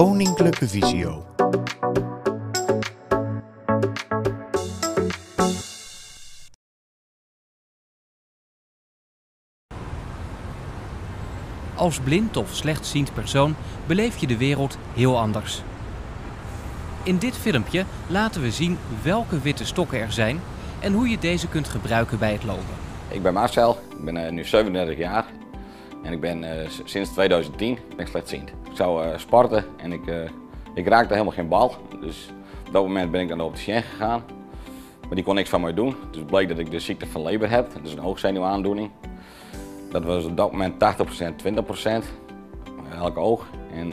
Koninklijke Visio. Als blind of slechtziend persoon beleef je de wereld heel anders. In dit filmpje laten we zien welke witte stokken er zijn en hoe je deze kunt gebruiken bij het lopen. Ik ben Marcel, ik ben eh, nu 37 jaar en ik ben eh, sinds 2010 ben ik slechtziend. Ik zou eh, sporten en ik, eh, ik raakte helemaal geen bal. Dus op dat moment ben ik naar de opticien gegaan. Maar die kon niks van mij doen. Dus bleek dat ik de ziekte van Leber heb. Dat is een hoogzenuwaandoening. Dat was op dat moment 80%, 20% elk oog. En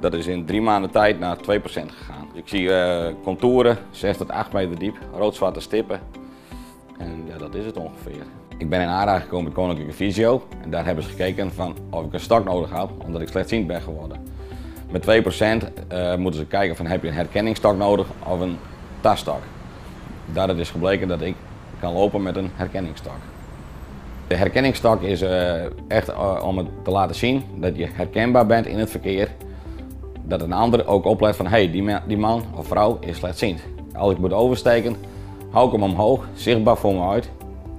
dat is in drie maanden tijd naar 2% gegaan. Ik zie contouren, 6 tot 8 meter diep, rood-zwarte stippen. En ja, dat is het ongeveer. Ik ben in aanraking gekomen met Koninklijke Visio. En daar hebben ze gekeken van of ik een stok nodig had, omdat ik slechtziend ben geworden. Met 2% eh, moeten ze kijken van heb je een herkenningsstok nodig of een tasstok. Daaruit is gebleken dat ik kan lopen met een herkenningsstok. De herkenningsstok is eh, echt eh, om te laten zien dat je herkenbaar bent in het verkeer. Dat een ander ook oplet van hey, die man of vrouw is slechtziend. Als ik moet oversteken, hou ik hem omhoog, zichtbaar voor me uit.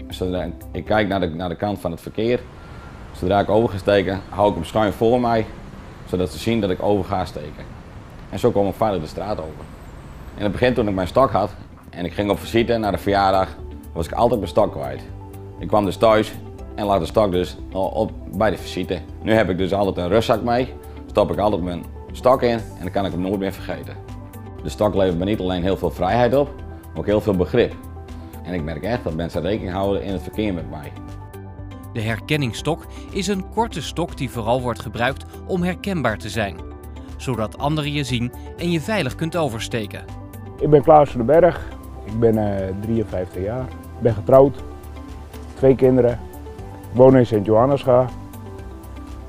Zodra ik- kijk naar de, naar de kant van het verkeer. Zodra ik over ga steken, hou ik hem schuin voor mij, zodat ze zien dat ik over ga steken. En zo kom ik veilig de straat over. In het begin toen ik mijn stok had en ik ging op visite naar de verjaardag, was ik altijd mijn stok kwijt. Ik kwam dus thuis en lag de stok dus op bij de visite. Nu heb ik dus altijd een rugzak mee, stop ik altijd mijn stok in en dan kan ik hem nooit meer vergeten. De stok levert me niet alleen heel veel vrijheid op, maar ook heel veel begrip. En ik merk echt dat mensen rekening houden in het verkeer met mij. De herkenningsstok is een korte stok die vooral wordt gebruikt om herkenbaar te zijn, zodat anderen je zien en je veilig kunt oversteken. Ik ben Klaas van den Berg, ik ben eh 53 jaar, ik ben getrouwd, twee kinderen, ik woon in Sint-Johannesga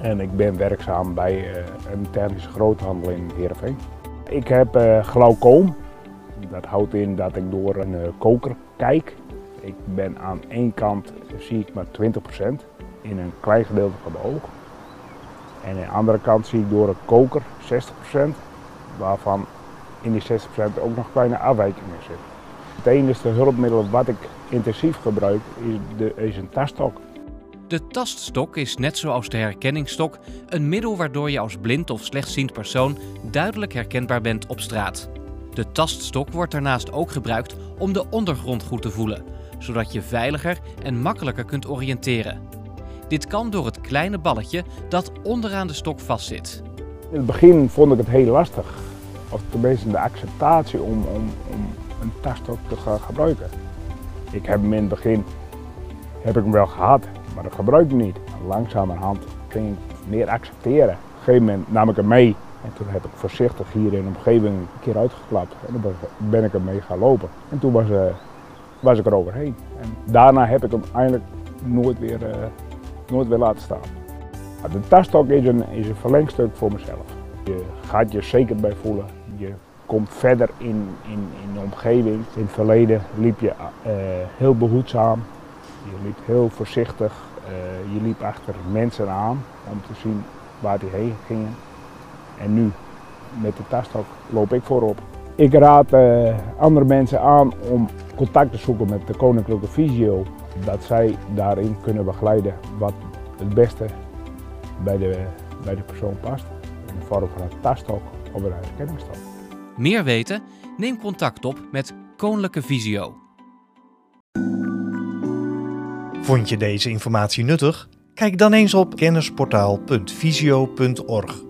en ik ben werkzaam bij eh, een technische groothandel in Heerenveen. Ik heb eh glaucoom, dat houdt in dat ik door een eh, koker kijk. Ik ben aan één kant zie ik maar 20% in een klein gedeelte van de oog. En aan de andere kant zie ik door een koker 60%, waarvan in die 60% ook nog kleine afwijkingen zitten. Het enige hulpmiddel wat ik intensief gebruik is, de, een taststok. De taststok is net zoals de herkenningsstok een middel waardoor je als blind of slechtziend persoon duidelijk herkenbaar bent op straat. De taststok wordt daarnaast ook gebruikt om de ondergrond goed te voelen, zodat je veiliger en makkelijker kunt oriënteren. Dit kan door het kleine balletje dat onderaan de stok vastzit. In het begin vond ik het heel lastig, of tenminste de acceptatie om, om, een taststok te gaan gebruiken. Ik heb hem in het begin heb ik hem wel gehad, maar dat gebruik ik niet. Langzamerhand ging ik meer accepteren. Op een gegeven moment nam ik hem mee en toen heb ik voorzichtig hier in de omgeving een keer uitgeklapt. En dan ben- ik ermee gaan lopen. En toen was, eh, was ik er overheen. En daarna heb ik hem eigenlijk nooit weer, eh, nooit weer laten staan. De taststok is een, is een verlengstuk voor mezelf. Je gaat je zeker bij voelen. Je komt verder in, in, in de omgeving. In het verleden liep je eh, heel behoedzaam. Je liep heel voorzichtig. Je liep achter mensen aan om te zien waar die heen gingen. En nu, met de taststok, loop ik voorop. Ik raad eh, andere mensen aan om contact te zoeken met de Koninklijke Visio. Dat zij daarin kunnen begeleiden wat het beste bij de, bij de persoon past. In de vorm van een taststok of een herkenningsstok. Meer weten? Neem contact op met Koninklijke Visio. Vond je deze informatie nuttig? Kijk dan eens op kennisportaal.visio.org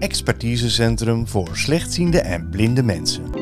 expertisecentrum voor slechtziende en blinde mensen.